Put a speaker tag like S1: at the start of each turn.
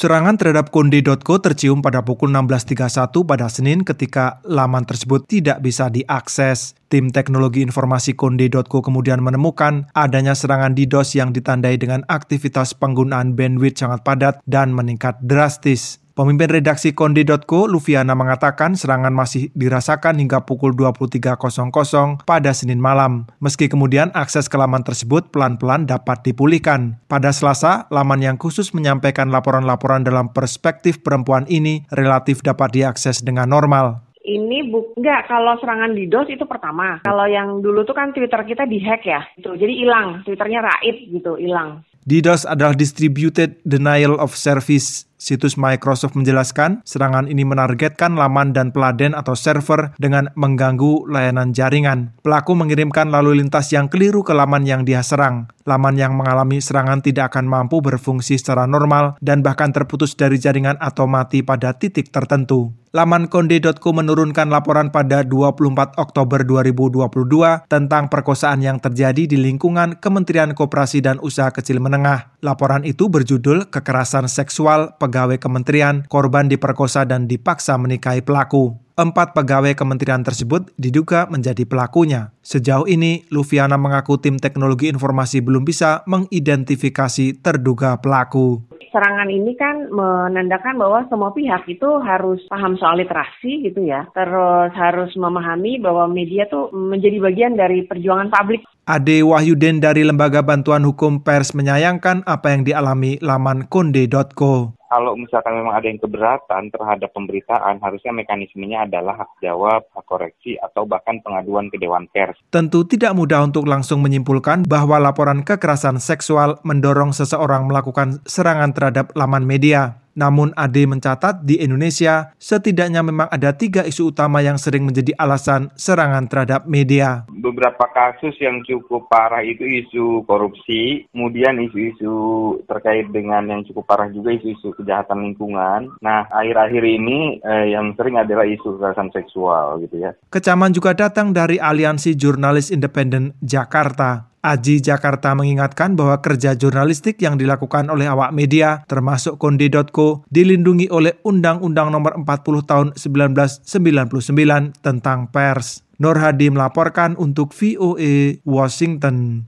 S1: Serangan terhadap Konde.co tercium pada pukul 16.31 pada Senin ketika laman tersebut tidak bisa diakses. Tim teknologi informasi Konde.co kemudian menemukan adanya serangan DDoS yang ditandai dengan aktivitas penggunaan bandwidth sangat padat dan meningkat drastis. Pemimpin redaksi Konde.co, Lufiana mengatakan serangan masih dirasakan hingga pukul 23.00 pada Senin malam. Meski kemudian akses ke laman tersebut pelan-pelan dapat dipulihkan. Pada Selasa, laman yang khusus menyampaikan laporan-laporan dalam perspektif perempuan ini relatif dapat diakses dengan normal
S2: ini bu enggak kalau serangan di DOS itu pertama. Kalau yang dulu tuh kan Twitter kita dihack ya, itu jadi hilang, Twitternya raib gitu, hilang.
S1: DDoS adalah Distributed Denial of Service Situs Microsoft menjelaskan, serangan ini menargetkan laman dan peladen atau server dengan mengganggu layanan jaringan. Pelaku mengirimkan lalu lintas yang keliru ke laman yang dia serang. Laman yang mengalami serangan tidak akan mampu berfungsi secara normal dan bahkan terputus dari jaringan atau mati pada titik tertentu. Laman konde.co menurunkan laporan pada 24 Oktober 2022 tentang perkosaan yang terjadi di lingkungan Kementerian Koperasi dan Usaha Kecil Menengah. Laporan itu berjudul Kekerasan Seksual Pegawai Kementerian, Korban Diperkosa dan Dipaksa Menikahi Pelaku. Empat pegawai kementerian tersebut diduga menjadi pelakunya. Sejauh ini, Lufiana mengaku tim teknologi informasi belum bisa mengidentifikasi terduga pelaku
S2: serangan ini kan menandakan bahwa semua pihak itu harus paham soal literasi gitu ya. Terus harus memahami bahwa media tuh menjadi bagian dari perjuangan publik.
S1: Ade Wahyuden dari Lembaga Bantuan Hukum Pers menyayangkan apa yang dialami laman konde.co
S3: kalau misalkan memang ada yang keberatan terhadap pemberitaan, harusnya mekanismenya adalah hak jawab, hak koreksi, atau bahkan pengaduan ke Dewan Pers.
S1: Tentu tidak mudah untuk langsung menyimpulkan bahwa laporan kekerasan seksual mendorong seseorang melakukan serangan terhadap laman media. Namun Ade mencatat di Indonesia setidaknya memang ada tiga isu utama yang sering menjadi alasan serangan terhadap media.
S3: Beberapa kasus yang cukup parah itu isu korupsi, kemudian isu-isu terkait dengan yang cukup parah juga isu-isu kejahatan lingkungan. Nah, akhir-akhir ini eh, yang sering adalah isu kekerasan seksual gitu ya.
S1: Kecaman juga datang dari Aliansi Jurnalis Independen Jakarta. Aji Jakarta mengingatkan bahwa kerja jurnalistik yang dilakukan oleh awak media, termasuk konde.co, dilindungi oleh Undang-Undang Nomor 40 Tahun 1999 tentang pers. Nur Hadi melaporkan untuk VOA Washington.